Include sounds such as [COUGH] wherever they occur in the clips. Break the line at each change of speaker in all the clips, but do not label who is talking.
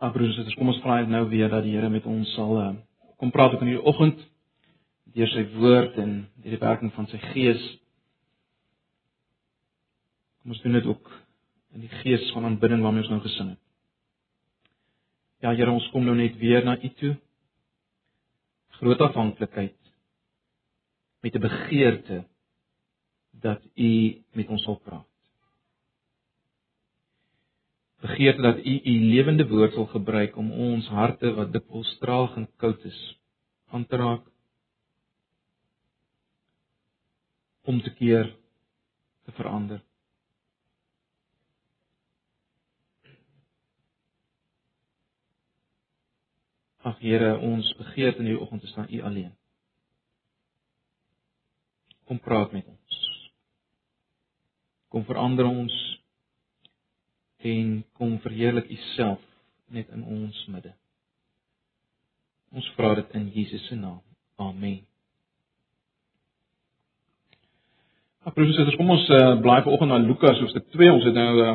Ag broers en susters, kom ons vra net nou weer dat die Here met ons sal uh, kom praat ook in hierdie oggend deur sy woord en deur die werking van sy gees. Kom ons doen dit ook in die gees van aanbidding waarmee ons nou gesing het. Ja Here, ons kom nou net weer na U toe. Groot afhanklikheid met 'n begeerte dat U met ons sal praat begeerte dat U U lewende woord sal gebruik om ons harte wat dikwels traag en koud is aan te raak om te keer te verander. Ag Here, ons begeerte in hierdie oggend is na U alleen. Kom praat met ons. Kom verander ons en kom verheerlik U self net in ons midde. Ons vra dit in Jesus se naam. Amen. Apostels, kom ons uh, blaai vanoggend na Lukas hoofstuk 2. Ons het nou uh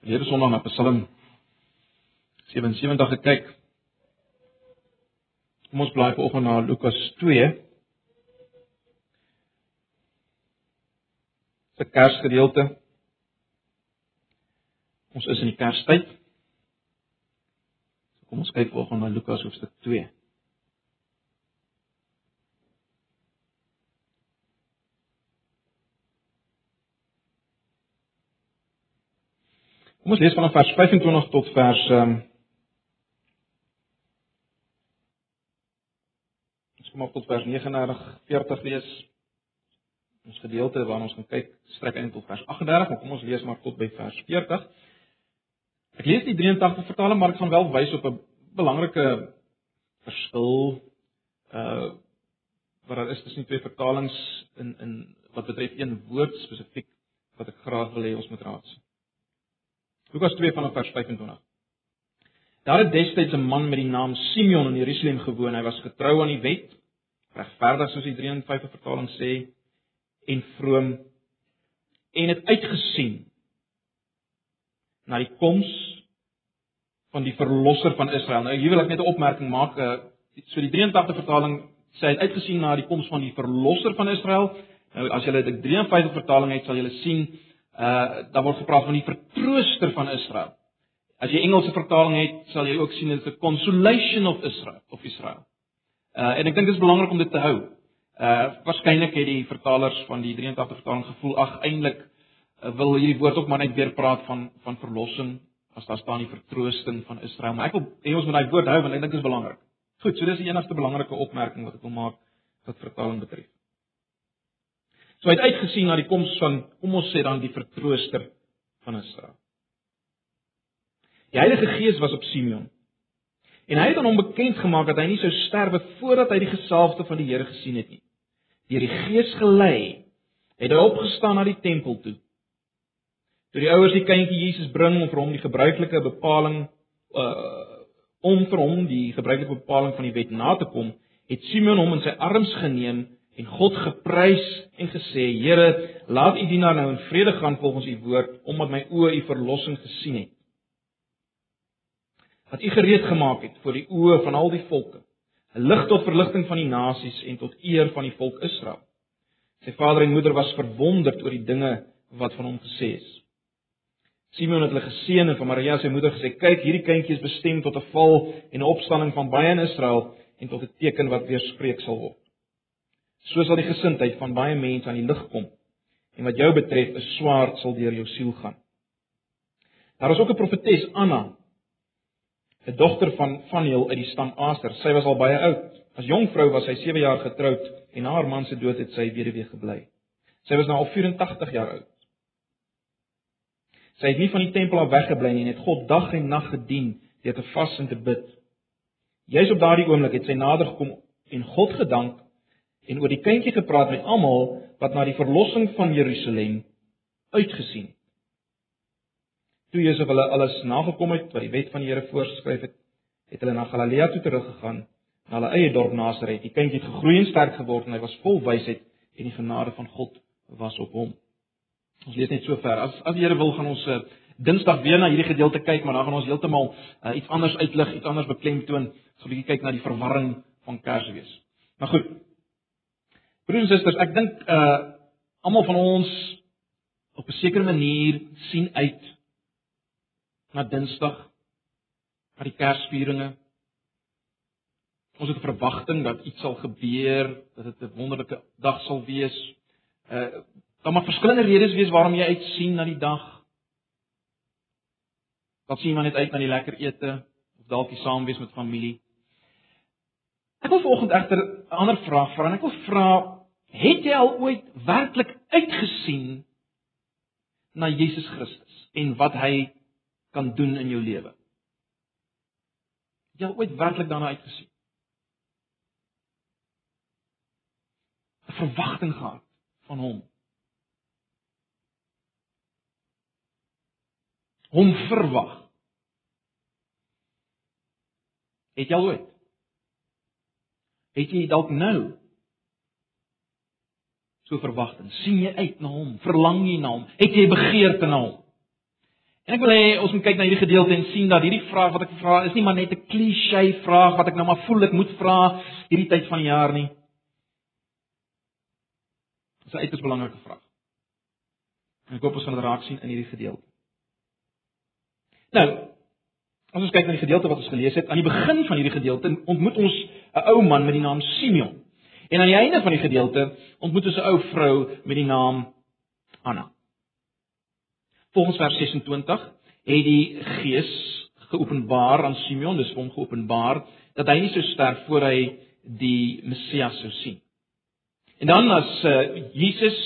verlede Sondag na Psalm 77 gekyk. Kom ons blaai vanoggend na Lukas 2. Se Kersgedeelte. Ons is in die Kerstyd. Kom ons kyk vanoggend na Lukas hoofstuk 2. Kom ons lees vanaf vers 25 tot vers ehm um, Ons kom op tot vers 39, 40 lees. Ons gedeelte waarna ons gaan kyk strek eintlik tot vers 38, maar kom ons lees maar tot by vers 40. Ek lees die 83 vertaling, maar ek gaan wel wys op 'n belangrike verskil uh wat daar is tussen twee vertalings in in wat betref een woord spesifiek wat ek graag wil hê ons moet raaks. Lukas 2 vanaf vers 25. Daar het destyds 'n man met die naam Simeon in Jerusalem gewoon. Hy was getrou aan die wet, regverdig soos die 53 vertaling sê en vroom en het uitgesien na die koms van die verlosser van Israel. Nou hier wil ek net 'n opmerking maak. Uh, so die 83 vertaling sê hy het uitgesien na die koms van die verlosser van Israel. Nou as jy dit 53 vertaling het, sal jy sien uh daar word gepraat van die vertrooster van Israel. As jy Engelse vertaling het, sal jy ook sien dit is the consolation of Israel of Israel. Uh en ek dink dit is belangrik om dit te hou. Uh waarskynlik het die vertalers van die 83 vertaling gevoel ag eintlik uh, wil hierdie woord ook maar net weer praat van van verlossing as daar staan die vertroosting van Israel. Maar ek wil hê ons moet daai woord hou want ek dink dit is belangrik. Goed, so dis die enigste belangrike opmerking wat ek wil maak wat vertaling betref. So hy het uitgesien na die koms van kom ons sê dan die vertrooster van Israel. Die Heilige Gees was op Simeon. En hy het aan hom bekend gemaak dat hy nie sou sterwe voordat hy die gesalfde van die Here gesien het nie. Deur die Gees gelei, het hy opgestaan na die tempel toe. Toe die ouers die kindjie Jesus bring om vir hom die gebruikelike bepaling uh om vir hom die gebruikelike bepaling van die wet na te kom, het Simeon hom in sy arms geneem en God geprys en gesê: "Here, laat U dienaar nou in vrede gaan volgens U woord, omdat my oë U verlossing gesien het. Wat U gereed gemaak het vir die oë van al die volke, 'n lig tot verligting van die nasies en tot eer van die volk Israel." Sy vader en moeder was verwonderd oor die dinge wat van hom gesê is. Simeon het hulle geseën en van Maria sy moeder gesê: "Kyk, hierdie kindjie is bestem tot 'n val en 'n opstanding van baie in Israel en tot 'n teken wat weerspreek sal word. So sal die gesindheid van baie mense aan die lig kom en wat jou betref, 'n swaard sal deur jou siel gaan." Daar is ook 'n profetes Anna, 'n dogter van Faniel uit die stam Aser. Sy was al baie oud. As jong vrou was sy 7 jaar getroud en na haar man se dood het sy weduwee gebly. Sy was nou al 84 jaar oud. Sy het nie van die tempel af weggebly nie en het God dag en nag gedien deur te vas en te bid. Juis op daardie oomblik het sy nader gekom en God gedank en oor die kindjie gepraat met almal wat na die verlossing van Jerusalem uitgesien het. Toe Josef hulle alles nagekom het wat die wet van die Here voorgeskryf het, het hulle na Galilea toe teruggegaan, na hulle eie dorp Nasaret. Die kindjie het gegroei en sterk geword en hy was vol wysheid en die genade van God was op hom. Ons lees net so ver. As as die Here wil gaan ons uh, Dinsdag weer na hierdie gedeelte kyk, maar dan gaan ons heeltemal uh, iets anders uitlig, iets anders beklemtoon. Gaan 'n bietjie kyk na die verwarring van Kersfees. Maar goed. Broers en susters, ek dink uh almal van ons op 'n sekere manier sien uit na Dinsdag, na die Kersvieringe. Ons het 'n verwagting dat iets sal gebeur, dat dit 'n wonderlike dag sal wees. Uh daar mag verskillende redes wees waarom jy uitsien na die dag. Dalk sien jy net uit na die lekker ete of dalk die saam wees met familie. Ek wil vanoggend egter 'n ander vraag vra en ek wil vra, het jy al ooit werklik uitgesien na Jesus Christus en wat hy kan doen in jou lewe? Jy al ooit werklik daarna uitgesien? 'n Verwagting gehad van hom. Hom verwag. Het jy al ooit? Het jy dalk nou so verwagting? sien jy uit na hom? Verlang jy na hom? Het jy begeerte na hom? En ek wil hê ons moet kyk na hierdie gedeelte en sien dat hierdie vraag wat ek vra is nie maar net 'n klise vraag wat ek nou maar voel ek moet vra hierdie tyd van die jaar nie. Dis 'n uiters belangrike vraag. En ek hoop ons gaan dit raak sien in hierdie gedeelte. Nou, as ons kyk na die gedeelte wat ons gelees het, aan die begin van hierdie gedeelte ontmoet ons 'n ou man met die naam Simeon. En aan die einde van die gedeelte ontmoet ons 'n ou vrou met die naam Anna. Volgens vers 26 het die Gees geopenbaar aan Simeon, dis hom geopenbaar dat hy nie sou sterf voor hy die Messias sou sien. En dan as uh, Jesus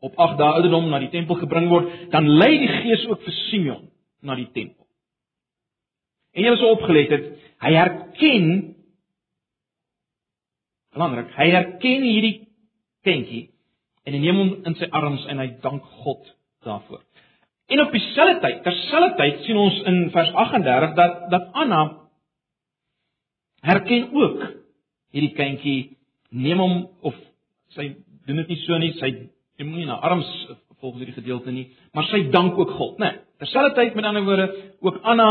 op 8 dae ouderdom na die tempel gebring word, dan lei die Gees ook vir Simeon na die tempel. En jy was opgelet het, hy herken belangrik, hy herken hierdie kindjie en hy neem hom in sy arms en hy dank God daarvoor. En op dieselfde tyd, terselfde tyd sien ons in vers 38 dat dat Anna herken ook hierdie kindjie neem hom of sy doen dit nie so nie, sy neem hom nie na arms volgens hierdie gedeelte nie, maar sy dank ook God, né? Nee, terselfdertyd met ander woorde, ook Anna,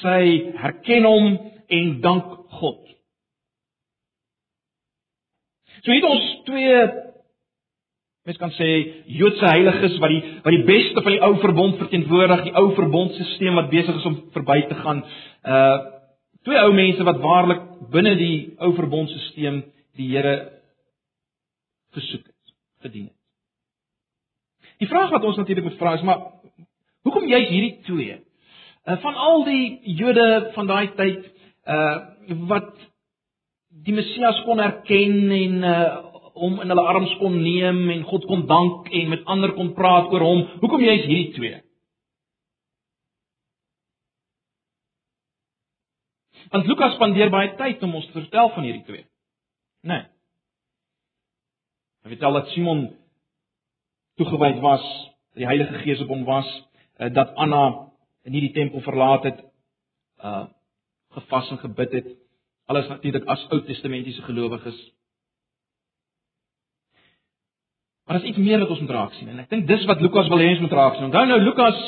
sy herken hom en dank God. So het ons twee mens kan sê Joodse heiliges wat die wat die beste van die ou verbond verteenwoordig, die ou verbondstelsel wat besig is om verby te gaan. Uh twee ou mense wat waarlik binne die ou verbondstelsel die Here gesoek het, gedien het. Die vraag wat ons natuurlik moet vra is maar hoekom juist hierdie twee? Uh van al die Jode van daai tyd uh wat die Messias kon erken en uh hom in hulle arms kon neem en God kon dank en met ander kon praat oor hom. Hoekom juist hierdie twee? Want Lukas spandeer baie tyd om ons te vertel van hierdie twee. Nee. Hy vertel dat Simon toegewyd was, die Heilige Gees op hom was, dat Anna nie die tempel verlaat het uh gevas en gebid het. Alles natuurlik as Ou Testamentiese gelowiges. Maar daar's iets meer wat ons moet raak sien en ek dink dis wat Lukas wil hê ons moet raak sien. Onthou nou Lukas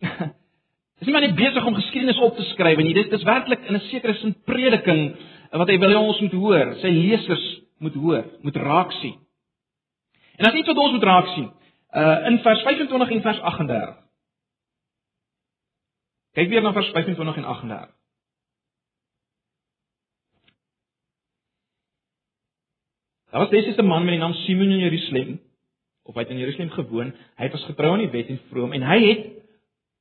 [LAUGHS] is nie maar net besig om geskiedenis op te skryf nie. Dit is werklik in 'n sekere sin prediking wat hy wil hê ons moet hoor, sy lesers moet hoor, moet raak sien. En as iets wat ons moet raak sien, uh in vers 25 en vers 38. Kyk weer na vers 25 en 38. Daar was destyds 'n man met die naam Simon in Jerusalem, of hy het in Jerusalem gewoon. Hy was getrou aan die wet en vroom en hy het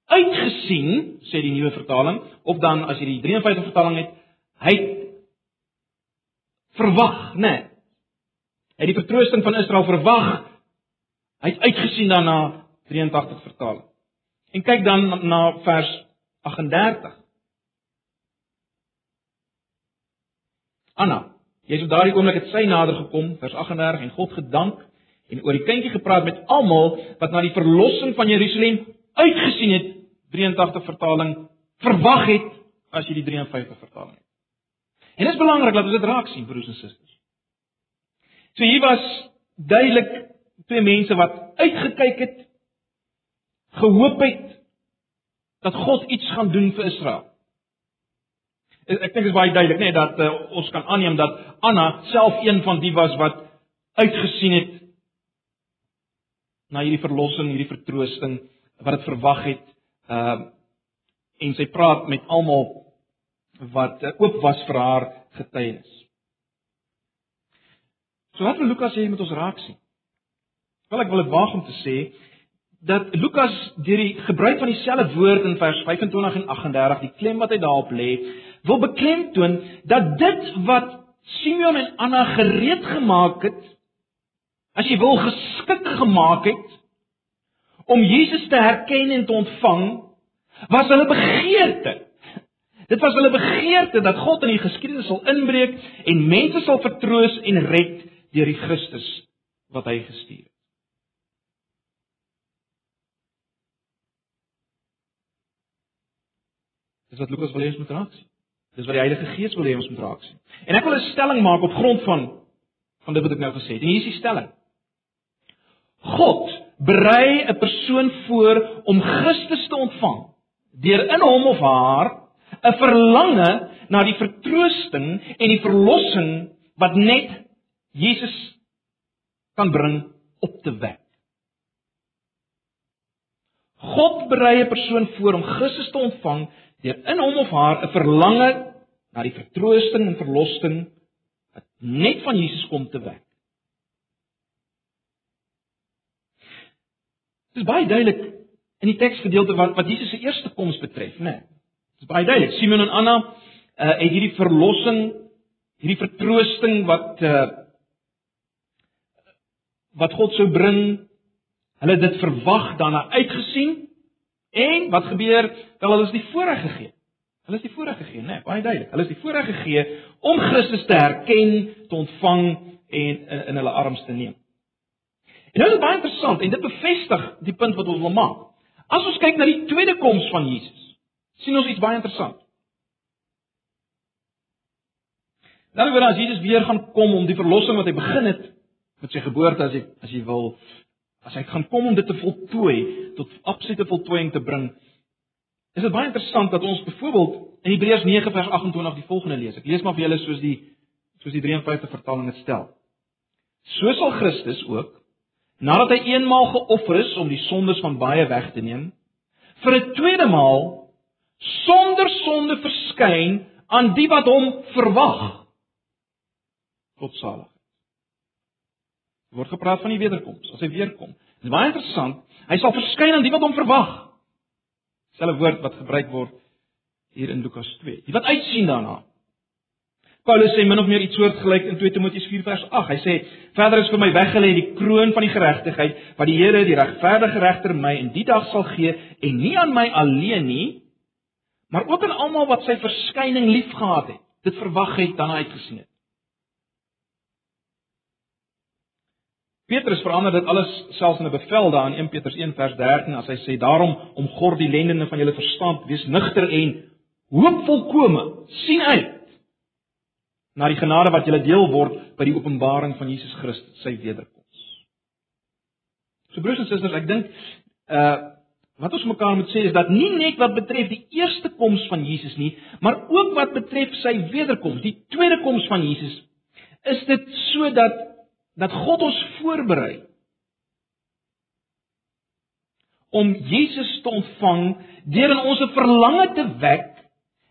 uitgesien, sê die nuwe vertaling, of dan as jy die 53 vertaling het, hy het verwag, né? Nee, hy die vertroosting van Israel verwag Hy het uitgesien daarna 83 vertaling. En kyk dan na vers 38. Anna, jy het op daardie oomblik het sy nader gekom, vers 38 en God gedank en oor die kindjie gepraat met almal wat na die verlossing van Jerusalem uitgesien het, 83 vertaling verwag het as jy die 53 vertaling het. En dit is belangrik dat ons dit raak sien broers en susters. So hier was duidelik twee mense wat uitgekyk het, gehoop het dat God iets gaan doen vir Israel. Ek, ek dink dit is baie duidelik, nê, nee, dat uh, ons kan aanneem dat Anna self een van die was wat uitgesien het na hierdie verlossing, hierdie vertroosting wat dit verwag het. Ehm uh, en sy praat met almal wat uh, oop was vir haar getuienis. So wat wil Lukas sê met ons raak sien? Wel ek wil dit waag om te sê dat Lukas deur die gebruik van dieselfde woord in vers 25 en 38, die klem wat hy daarop lê, wil beklemtoon dat dit wat Simeon en Anna gereed gemaak het, as jy wil geskik gemaak het om Jesus te herken en te ontvang, was hulle begeerte. Dit was hulle begeerte dat God in die geskiedenis sal inbreek en mense sal vertroos en red deur die Christus wat hy gestuur het. Dis wat Lukas wil hê ons moet raak sien. Dis wat die Heilige Gees wil hê ons moet raak sien. En ek wil 'n stelling maak op grond van van dit wat ek nou gesê het. En hier is die stelling. God berei 'n persoon voor om Christus te ontvang deur in hom of haar 'n verlange na die vertroosting en die verlossing wat net Jesus kan bring op te wek. God berei 'n persoon voor om Christus te ontvang deur in hom of haar 'n verlange na die vertroosting en verlossing wat net van Jesus kom te wek. Dit is baie duidelik in die teksgedeelte wat wat Jesus se eerste koms betref, né? Nee, dit is baie duidelik. Simon en Anna uh het hierdie verlossing, hierdie vertroosting wat uh wat God sou bring, hulle dit verwag daarna uitgesien En wat gebeur? Wel hulle is die voorreg gegee. Hulle is die voorreg gegee, né? Nee, baie duidelik. Hulle is die voorreg gegee om Christus te herken, te ontvang en in, in hulle arms te neem. En nou is baie interessant en dit bevestig die punt wat ons wil maak. As ons kyk na die tweede koms van Jesus, sien ons iets baie interessant. Nou wanneer Jesus weer gaan kom om die verlossing wat hy begin het met sy geboorte as jy as jy wil as hy gaan kom om dit te voltooi tot absolute voltooiing te bring. Is dit baie interessant dat ons byvoorbeeld in Hebreërs 9 vers 28 die volgende lees. Ek lees maar vir julle soos die soos die 53 vertaling dit stel. So sal Christus ook nadat hy eenmaal geoffer is om die sondes van baie weg te neem, vir 'n tweede maal sonder sonde verskyn aan die wat hom verwag. God salig word gepraat van die wederkoms, as hy weer kom. Dit is baie interessant. Hy sal verskyn aan die wat hom verwag. Selfe woord wat gebruik word hier in Lukas 2. Die wat uitsien daarna. Paulus sê min of meer iets soortgelyk in 2 Timoteus 4 vers 8. Hy sê: "Verder is vir my weggelê die kroon van die geregtigheid wat die Here, die regverdige regter, my in die dag sal gee en nie aan my alleen nie, maar ook aan almal wat sy verskyning liefgehad het, dit verwag het dan uitgesien het." Petrus verander dit alles selfs in 'n bevel daar in 1 Petrus 1 vers 13 as hy sê daarom om gord die lendene van julle verstand wees nugter en hoop volkome sien uit na die genade wat julle deel word by die openbaring van Jesus Christus sy wederkoms. So broers en susters, ek dink uh wat ons mekaar moet sê is dat nie net wat betref die eerste koms van Jesus nie, maar ook wat betref sy wederkoms, die tweede koms van Jesus, is dit sodat dat God ons voorberei om Jesus te ontvang deur in ons 'n verlange te wek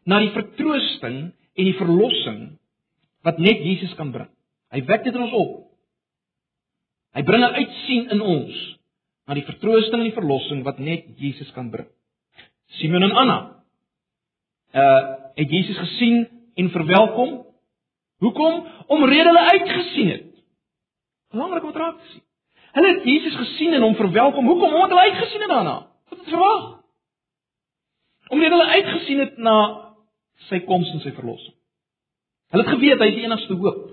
na die vertroosting en die verlossing wat net Jesus kan bring. Hy wek dit in ons op. Hy bring 'n uitsien in ons na die vertroosting en die verlossing wat net Jesus kan bring. Simon en Anna uh het Jesus gesien en verwelkom. Hoekom? Omrede hulle uitgesien het. Belangrik om raak te sien. Hulle het Jesus gesien en hom verwelkom. Hoekom? Omdat hulle uitgesien het daarna. Wat het verwag? Omdat hulle uitgesien het na sy koms en sy verlossing. Hulle het geweet hy is die enigste hoop.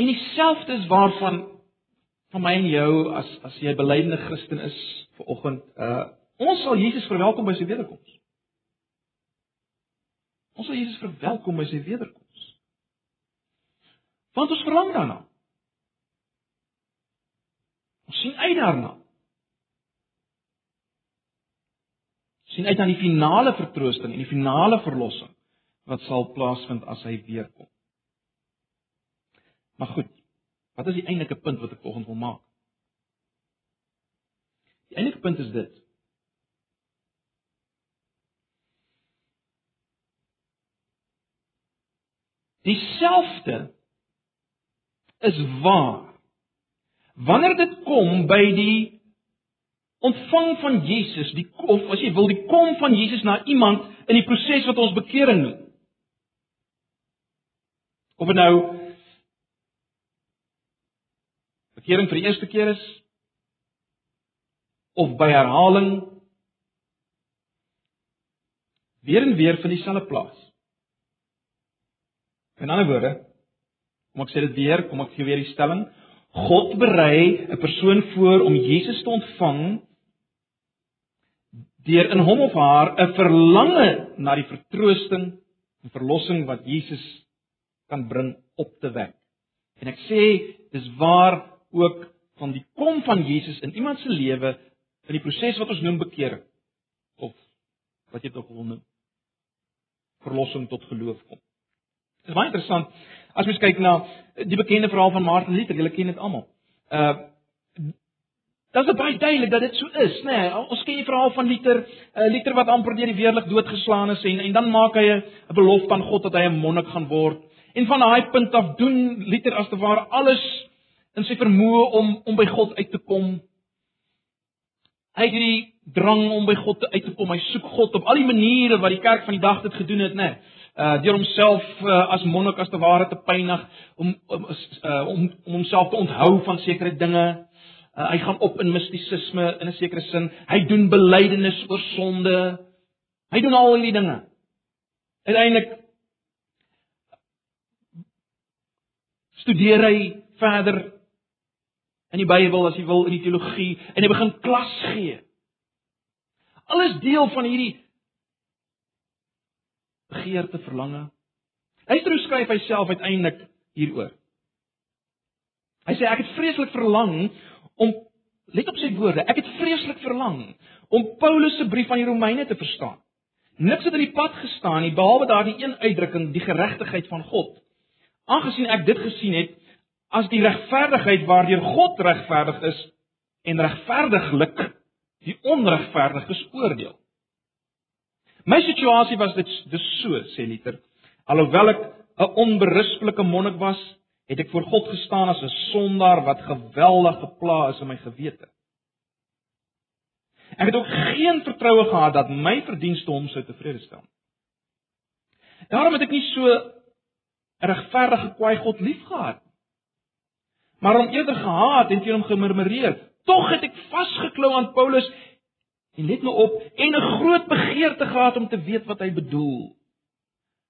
En dieselfde is waarvan van my en jou as as jy 'n belydende Christen is vir oggend, uh ons sal Jesus verwelkom by sy wederkoms. Ons sal Jesus verwelkom by sy wederkoms. Want ons verlang daarna. Ons sien uit daarna. Ons sien uit na die finale vertroosting en die finale verlossing wat sal plaasvind as hy weer kom. Maar goed, wat is die eintlike punt wat ek volgens wil maak? Die eintlike punt is dit. Dieselfde is waar. Wanneer dit kom by die ontvang van Jesus, die of as jy wil, die kom van Jesus na iemand in die proses wat ons bekering noem. Of dit nou bekering vir die eerste keer is of by herhaling weer en weer van dieselfde plaas. In ander woorde, kom ek sê dit weer, kom ek gee weer die stelling. God berei 'n persoon voor om Jesus te ontvang deur in hom of haar 'n verlange na die vertroosting en verlossing wat Jesus kan bring op te wek. En ek sê dis waar ook van die kom van Jesus in iemand se lewe in die proses wat ons noem bekering of wat jy dit ook wil noem verlossing tot geloof kom. Dit is baie interessant as mens kyk na die bekende verhaal van Martin Luther, julle ken dit almal. Uh Dit is baie duidelik dat dit so is, nê. Nee, ons ken die verhaal van Luther, uh, Luther wat amper deur die weerlig doodgeslaan is en en dan maak hy 'n belofte aan God dat hy 'n monnik gaan word. En van daai punt af doen Luther as te ware alles in sy vermoë om om by God uit te kom. Hy het die drang om by God uit te kom. Hy soek God op al die maniere wat die kerk van die dag dit gedoen het, né? Uh deur homself uh, as monnik as te ware te pynig om om uh, om om homself te onthou van sekere dinge. Uh, hy gaan op in mistisisme in 'n sekere sin. Hy doen belydenis oor sonde. Hy doen al hierdie dinge. Uiteindelik studeer hy verder in die Bybel as jy wil in die teologie en hy begin klas gee. Alles deel van hierdie begeerte verlange. Hy skryf hy self uiteindelik hieroor. Hy sê ek het vreeslik verlang om let op sy woorde, ek het vreeslik verlang om Paulus se brief aan die Romeine te verstaan. Niks het in die pad gestaan nie behalwe daardie een uitdrukking, die geregtigheid van God. Aangesien ek dit gesien het as die regverdigheid waardeur God regverdig is en regverdiglik die onregverdiges oordeel. My situasie was dit dis so sê Luther. Alhoewel ek 'n onberisplike monnik was, het ek voor God gestaan as 'n sondaar wat geweldig gepla is in my gewete. Ek het ook geen vertroue gehad dat my verdienste hom sou tevrede stel. Daarom het ek nie so 'n regverdige kwaai God liefgehad nie. Maar hom eerder gehaat en teen hom gemurmureer. Tog het ek vasgeklou aan Paulus en let nou op en 'n groot begeerte gehad om te weet wat hy bedoel.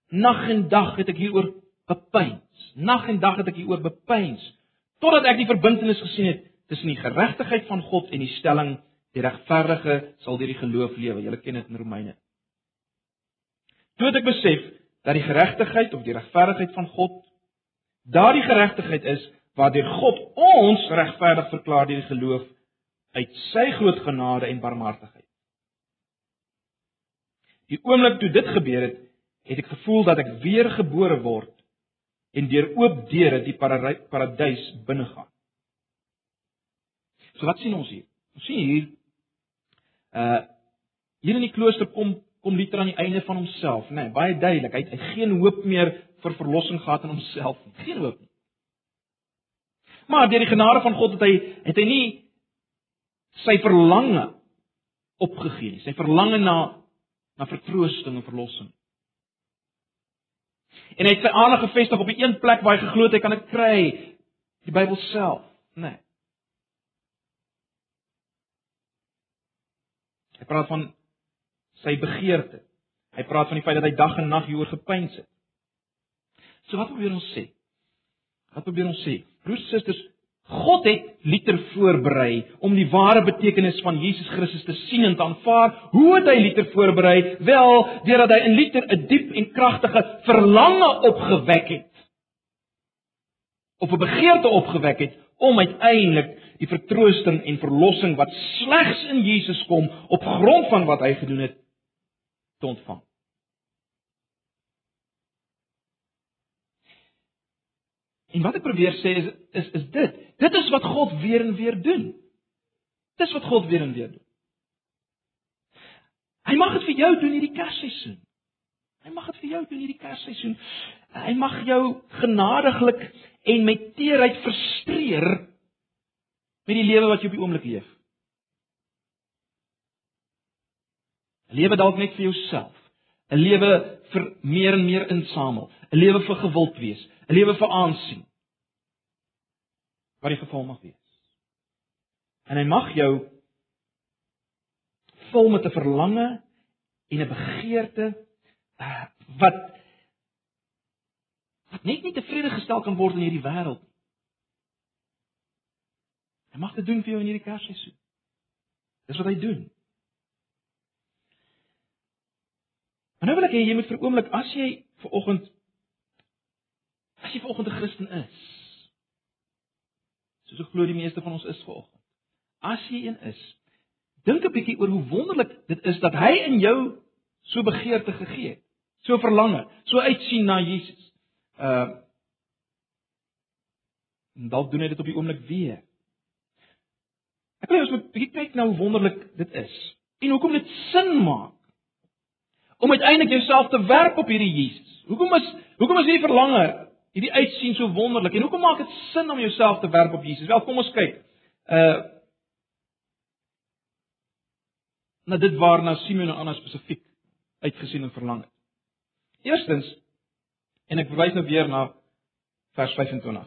Nag en dag het ek hieroor bepeins. Nag en dag het ek hieroor bepeins totdat ek die verbintenis gesien het tussen die geregtigheid van God en die stelling die regverdige sal deur die geloof lewe. Julle ken dit in Romeine. Toe het ek besef dat die geregtigheid of die regverdigheid van God daardie geregtigheid is waardeur God ons regverdig verklaar deur die geloof uit sy groot genade en barmhartigheid. Die oomblik toe dit gebeur het, het ek gevoel dat ek weer gebore word en deur oop deure die paradys binnegaan. So wat sien ons hier? Ons sien hier uh hier in die klooster kom kom Luther aan die einde van homself, nê, nee, baie duidelik. Hy het geen hoop meer vir verlossing gehad in homself nie. Geen hoop nie. Maar deur die genade van God het hy het hy nie sy verlange opgegee nie. Sy verlange na na vertroosting en verlossing. En hy het sy aandag gefestig op die een plek waar hy geglo het hy kan dit kry, die Bybel self, né? Nee. Hy praat van sy begeerte. Hy praat van die feit dat hy dag en nag hieroor gepyns het. So wat probeer ons sê? Wat probeer ons sê? Broers en susters, God het Luther voorberei om die ware betekenis van Jesus Christus te sien en te aanvaar. Hoe het hy Luther voorberei? Wel, deurdat hy in Luther 'n diep en kragtige verlange opgewek het. Of 'n begeerte opgewek het om uiteindelik die vertroosting en verlossing wat slegs in Jesus kom op grond van wat hy gedoen het, te ontvang. En wat ek probeer sê is is is dit. Dit is wat God weer en weer doen. Dis wat God weer en weer doen. Hy mag dit vir jou doen hierdie Kersseisoen. Hy mag dit vir jou doen hierdie Kersseisoen. Hy mag jou genadiglik en met teerheid verstreer met die lewe wat jy op die oomblik leef. Lewe dalk net vir jouself. 'n Lewe vir meer en meer insamel, 'n lewe vir gewild wees, 'n lewe vir aansien. Wat die geval mag wees. En hy mag jou vol met 'n verlange en 'n begeerte wat wat net nie tevrede gestel kan word in hierdie wêreld nie. Hy mag dit doen vir jou in hierdie Kersseisoen. Dis wat hy doen. Maar nou wil ek hê jy moet vir oomblik as jy ver oggend as jy ver oggend 'n Christen is. Soos ek glo die meeste van ons is ver oggend. As jy een is, dink 'n bietjie oor hoe wonderlik dit is dat hy in jou so begeerte gegee het. So verlange, so uitsien na Jesus. Uh en dalk doen hy dit op die oomblik weer. Ek wil ons moet bietjie kyk na hoe wonderlik dit is en hoekom dit sin maak om uiteindelik jouself te werp op hierdie Jesus. Hoekom is hoekom is hierdie verlange, hierdie uitsien so wonderlik en hoekom maak dit sin om jouself te werp op Jesus? Wel, kom ons kyk. Uh na dit waarna Simeon en Anna spesifiek uitgesien en verlang het. Eerstens en ek verwys nou weer na vers 25.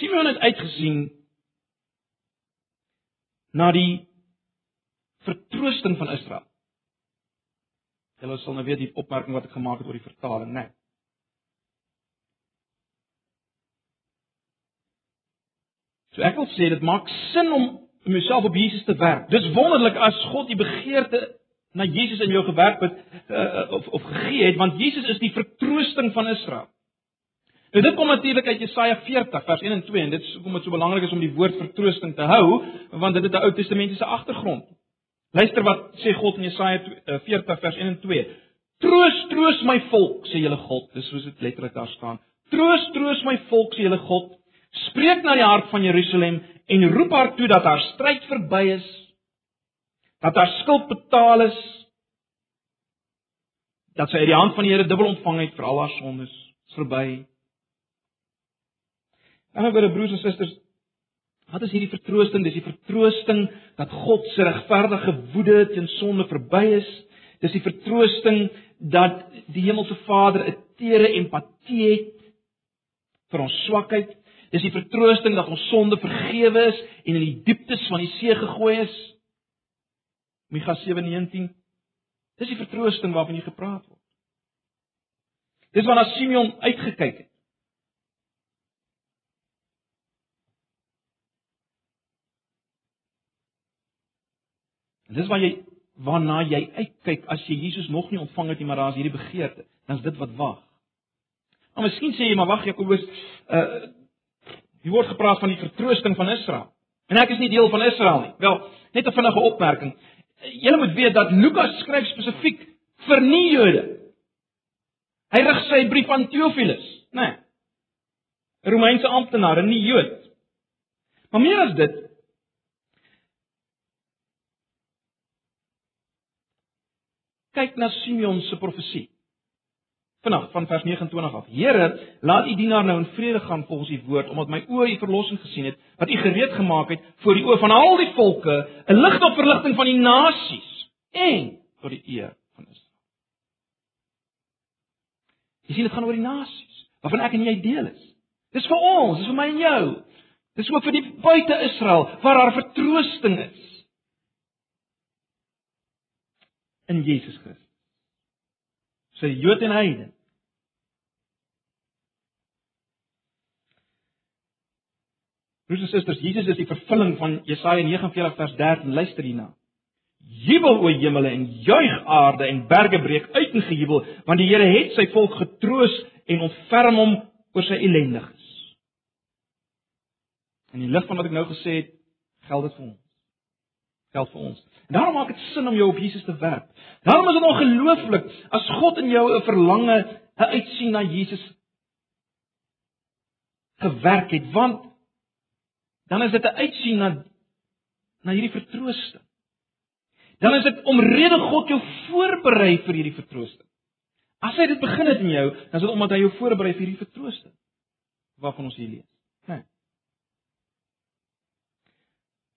Simeon het uitgesien na die vertroosting van Israel. Julle sal nou weet die opmerking wat ek gemaak het oor die vertaling, né? Nee. So ek wil sê dit maak sin om jouself op Jesus te werk. Dis wonderlik as God die begeerte na Jesus in jou gewerk het uh, of of gegee het, want Jesus is die vertroosting van Israel. Nou dit kom natuurlik uit Jesaja 40 vers 1 en 2 en dit is hoekom dit so belangrik is om die woord vertroosting te hou, want dit het 'n Ou Testamentiese agtergrond. Luister wat sê God in Jesaja 40 eh, vers 1 en 2. Troos, troos my volk, sê julle God. Dis soos dit letterlik daar staan. Troos, troos my volk, sê julle God. Spreek na die hart van Jerusalem en roep haar toe dat haar stryd verby is, dat haar skuld betaal is, dat sy uit die hand van die Here dubbel ontvang het vir al haar sondes, verby. En nou, broers en susters, Wat is hierdie vertroosting? Dis die vertroosting dat God se regverdige woede teen sonde verby is. Dis die vertroosting dat die Hemelse Vader 'n tere empatie het vir ons swakheid. Dis die vertroosting dat ons sonde vergewe is en in die dieptes van die see gegooi is. Micha 7:19. Dis die vertroosting waarvan hier gepraat word. Dis waarna Simeon uitgekyk het. Dis waar jy waarna jy uitkyk as jy Jesus nog nie ontvang het nie, maar daar's hierdie begeerte, dan is dit wat wag. Maar miskien sê jy maar wag Jakobus, uh jy word gepraat van die vertroosting van Israel. En ek is nie deel van Israel nie. Wel, net 'n vinnige opmerking. Julle moet weet dat Lukas skryf spesifiek vir nie Jode. Hy rig sy brief aan Theophilus, né? Nee, Romeinse amptenaar, nie Jood. Maar meer as dit, kyk na Simeon se profesie. Vanaand van vers 29 af. Here, laat u dienaar nou in vrede gaan volgens u woord, omdat my oë u verlossing gesien het wat u gereed gemaak het voor die oë van al die volke, 'n lig tot verligting van die nasies en tot die eer van Israel. Jy sien dit gaan oor die nasies, waarvan ek en jy deel is. Dis vir ons, dis vir my en jou. Dis ook vir die buite Israel waar daar vertroosting is. In Jesus Christus. Sy Jood en heiden. Broers en susters, Jesus is die vervulling van Jesaja 49 vers 13. Luister hierna. Jubel o hemele en juig aarde en berge breek uit in gejubel, want die Here het sy volk getroos en ontferm hom oor sy ellendiges. In die lig van wat ek nou gesê het, geld dit vir ons geld vir ons. En daarom maak dit sin om jou op Jesus te werp. Daarom is dit ongelooflik as God in jou 'n verlange, 'n uitsien na Jesus gewerk het, want dan is dit 'n uitsien na na hierdie vertroosting. Dan is dit omrede God jou voorberei vir hierdie vertroosting. As hy dit begin het in jou, dan is dit omdat hy jou voorberei vir hierdie vertroosting waarvan ons hier lees. Nee.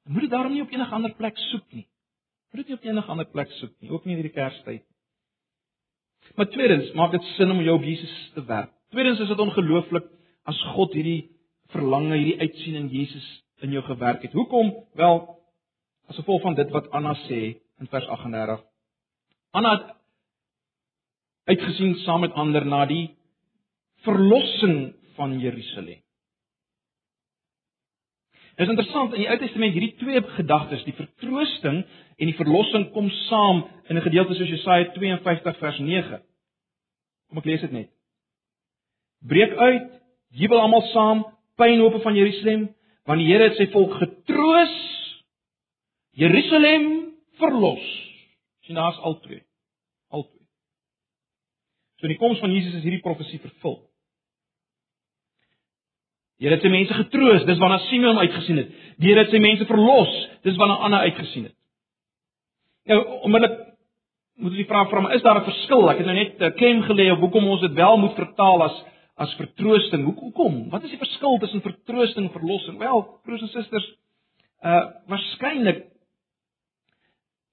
Moet dit daarom nie op enige ander plek soek nie. Moet dit nie op enige ander plek soek nie, ook nie in hierdie Kerstyd. Maar tweedens, maak dit sin om jou op Jesus te werk. Tweedens is dit ongelooflik as God hierdie verlange, hierdie uitsien in Jesus in jou gewerk het. Hoekom? Wel, as gevolg van dit wat Anna sê in vers 38. Anna het uitgesien saam met ander na die verlossing van Jerusalem. Dit is interessant in die Ou Testament hierdie twee gedagtes, die vertroosting en die verlossing kom saam in 'n gedeelte soos Jesaja 52 vers 9. Kom ek lees dit net. Breek uit, jubel almal saam, pynhope van Jerusalem, want die Here het sy volk getroos. Jerusalem verlos. Sien daar's al twee. Al twee. So in die koms van Jesus is hierdie profesie vervul. Die Here het sy mense getroos, dis waarna Simeon uitgesien het. Die Here het sy mense verlos, dis waarna Anna uitgesien het. Nou, onmiddellik moet jy vra vir hom, is daar 'n verskil? Ek het nou net klem gelê op hoekom ons dit wel moet vertaal as as vertroosting. Hoe hoekom? Wat is die verskil tussen vertroosting en verlossing? Wel, broers en susters, uh waarskynlik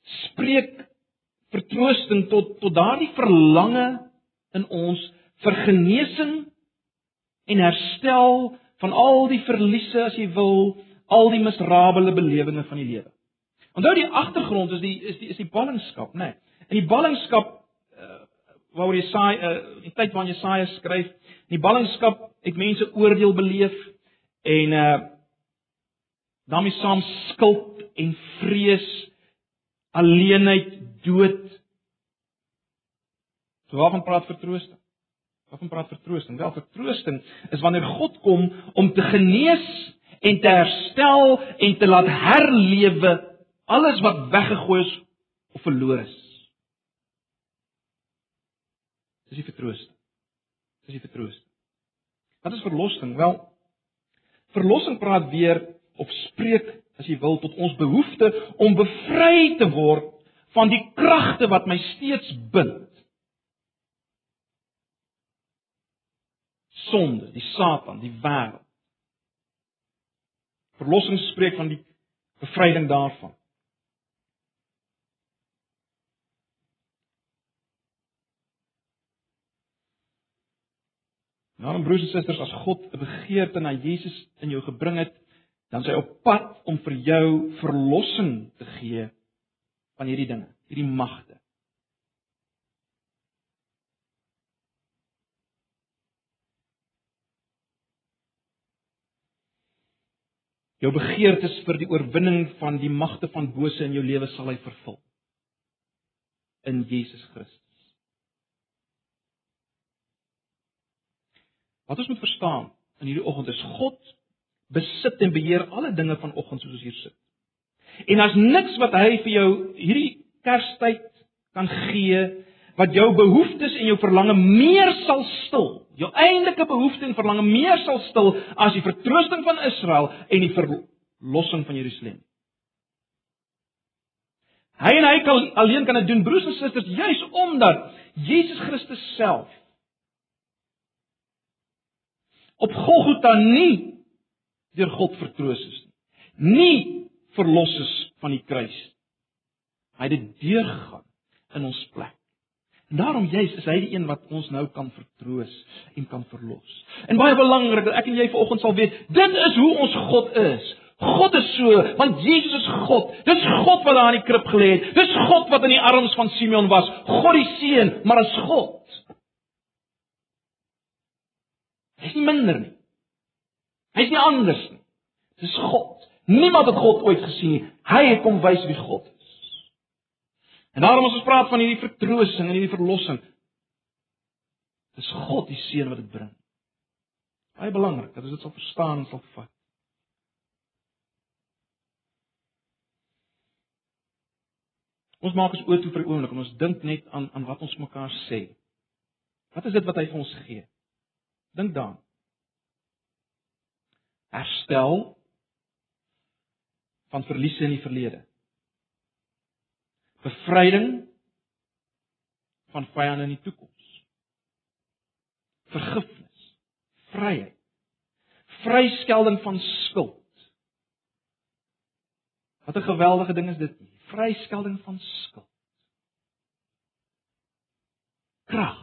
spreek vertroosting tot tot daardie verlange in ons vir genesing en herstel van al die verliese as jy wil, al die misrabele belewenisse van die lewe. Onthou die agtergrond is die is die is die ballingskap, né? Nee. In die ballingskap uh, waaroor Jesaja uh, in die tyd waarin Jesaja skryf, in die ballingskap het mense oordeel beleef en uh daarmee saam skuld en vrees, alleenheid, dood. So waarvan praat vertroosting? Waarvan praat vertroosting? Wel, vertroosting is wanneer God kom om te genees en te herstel en te laat herlewe alles wat weggegooi is of verlore is. Dis die vertroosting. Dis die vertroosting. Wat is verlossing? Wel, verlossing praat weer of spreek as jy wil tot ons behoefte om bevry te word van die kragte wat my steeds bind. Sonde, die Satan, die wêreld. Verlossing spreek van die bevryding daarvan. Nou, broers en susters, as God 'n begeerte na Jesus in jou gebring het, dan is hy op pad om vir jou verlossing te gee van hierdie dinge, hierdie magte. Jou begeertes vir die oorwinning van die magte van bose in jou lewe sal hy vervul. In Jesus Christus. Wat ons moet verstaan in hierdie oggend is God besit en beheer alle dinge vanoggend soos ons hier sit. En daar's niks wat hy vir jou hierdie Kerstyd kan gee wat jou behoeftes en jou verlange meer sal stil. Jou eintlike behoefte en verlange meer sal stil as die vertroosting van Israel en die verlossing van Jerusalem. Hy en hy kan alleen kan dit doen broers en susters juis omdat Jesus Christus self op Golgotha nie deur God vertroos is nie. Nie verlos is van die kruis. Hy het dit deurgegaan in ons plek. En daarom juis is hy die een wat ons nou kan vertroos en kan verlos. En baie belangrik ek en jy vanoggend sal weet, dit is hoe ons God is. God is so, want Jesus is God. Dis God wat daar in die krib gelê het. Dis God wat in die arms van Simeon was. God die seun, maar is God. Hy's nie minder nie. Hy's nie anders nie. Dis God. Niemand het God ooit gesien nie. Hy het kom wys wie God is. En daarom as ons praat van hierdie vertroosting en hierdie verlossing, dis God die seën wat dit bring. Baie belangrik dat ons dit sal verstaan en sal vat. Ons maak ons oë toe vir 'n oomblik en ons dink net aan aan wat ons mekaar sê. Wat is dit wat hy vir ons gee? Dink daaraan. Herstel van verliese in die verlede. Bevryding van vyande in die toekoms. Vergifnis, vryheid. Vryskelding van skuld. Wat 'n geweldige ding is dit nie. Vryskelding van skuld. Krag.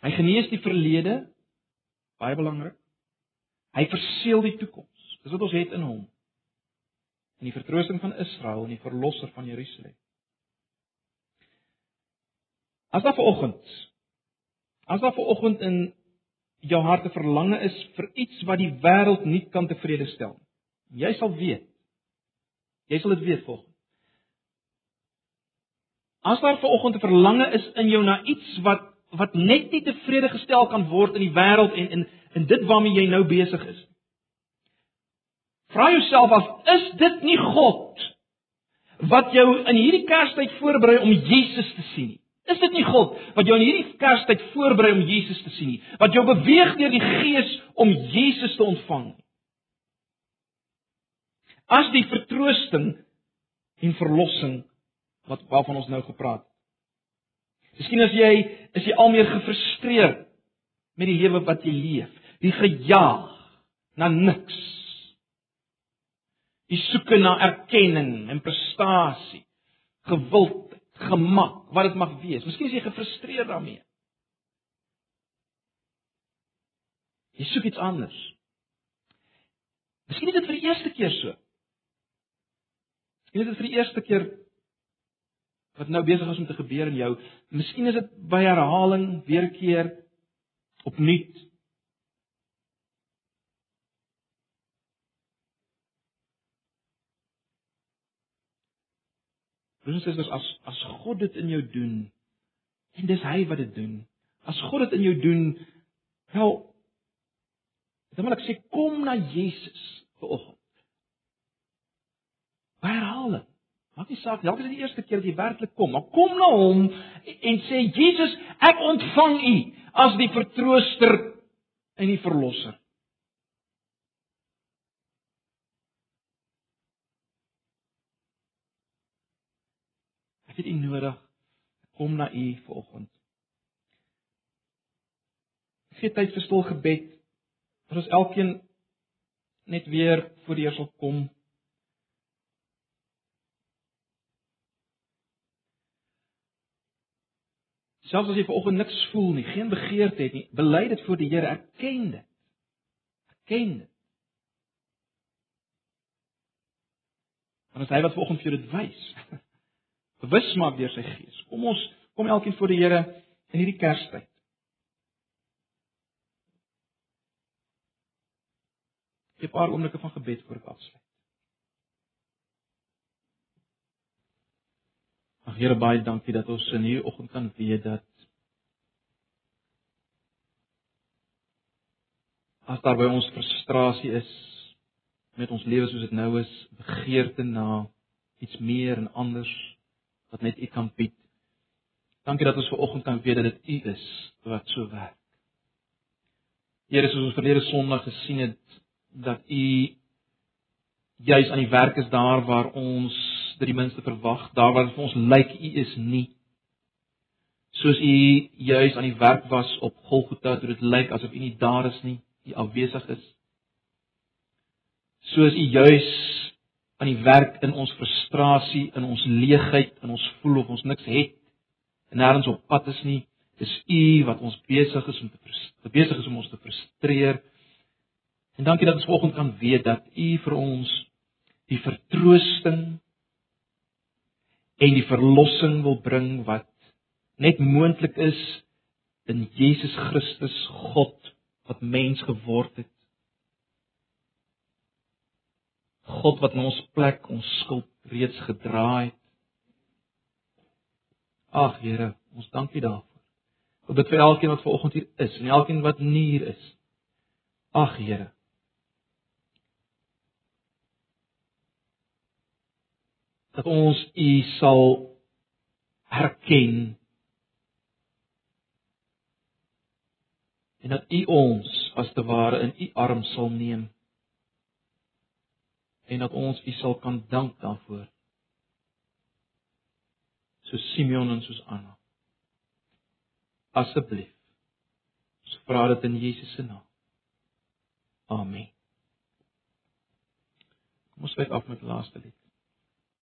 Hy genees die verlede, baie belangrik. Hy verseël die toekoms. Dis wat ons het in hom. In die vertroosting van Israel en die verlosser van Jerusalem. As daar vanoggend as daar vanoggend in jou hart 'n verlange is vir iets wat die wêreld nie kan tevrede stel nie. Jy sal weet. Jy sal dit weet volgens. As daar vanoggend 'n verlange is in jou na iets wat wat net nie tevrede gestel kan word in die wêreld en in in dit waarmee jy nou besig is. Vra jouself af, is dit nie God wat jou in hierdie Kerstyd voorberei om Jesus te sien nie? Is dit nie God wat jou in hierdie Kerstyd voorberei om Jesus te sien nie? Wat jou beweeg deur die Gees om Jesus te ontvang? As die vertroosting en verlossing wat waarvan ons nou gepraat het. Miskien as jy is jy al meer gefrustreerd met die lewe wat jy leef, die gejaag na niks. Die soeke na erkenning en prestasie, gewild, gemak, wat dit mag wees. Miskien is jy gefrustreerd daarmee. Jy soek iets anders. Miskien is dit vir die eerste keer so. Miskien is dit vir die eerste keer wat nou besig is om te gebeur in jou. Miskien is dit by herhaling weer keer opnuut. Dis is as as God dit in jou doen en dis hy wat dit doen. As God dit in jou doen, wel dan wil ek sê kom na Jesus vanoggend. By herhaling Maak nie saak, dalk is dit die eerste keer dat jy werklik kom, maar kom na hom en sê Jesus, ek ontvang U as die vertrooster en die verlosser. Ek het U nodig. Kom na U vanoggend. Gee tyd vir stil gebed. Dat ons elkeen net weer voor die Here sal kom. Selfs as jy vanoggend niks voel nie, geen begeerte het nie, bely dit voor die Here, erken dit. Erken dit. Want as hy wat vanoggend vir jou dit wys, [LAUGHS] bewus maak deur sy gees. Kom ons kom elkeen voor die Here in hierdie Kerstyd. Ek 'n paar oomblikke van gebed voor ek afsluit. Ag Here baie dankie dat ons in hierdie oggend kan weet dat as daar by ons frustrasie is met ons lewe soos dit nou is, begeerte na iets meer en anders wat net U kan bied. Dankie dat ons ver oggend kan weet dat dit U is wat so werk. Here, soos ons verlede Sondag gesien het dat U juis aan die werk is daar waar ons dit die minste verwag, daar waar vir ons lyk u is nie. Soos u juis aan die werk was op Golgotha, toe dit lyk asof u nie daar is nie, u afwesig is. Soos u juis aan die werk in ons frustrasie, in ons leegheid, in ons voel of ons niks het en nêrens op pad is nie, dis u wat ons besig is om te besig is om ons te frustreer. En dankie dat ons vanoggend kan weet dat u vir ons die vertroosting en die verlossing wil bring wat net moontlik is in Jesus Christus God wat mens geword het. God wat in ons plek ons skuld reeds gedra het. Ag Here, ons dankie daarvoor. Ek bid vir elkeen wat vanoggend hier is en elkeen wat nie hier is. Ag Here. dat ons U sal herken en dat U ons as te ware in U arms sal neem en dat ons U sal kan dank daarvoor. So Simeon en soos Anna. Asseblief ons vra dit in Jesus se naam. Amen. Kom ons sluit af met laaste lied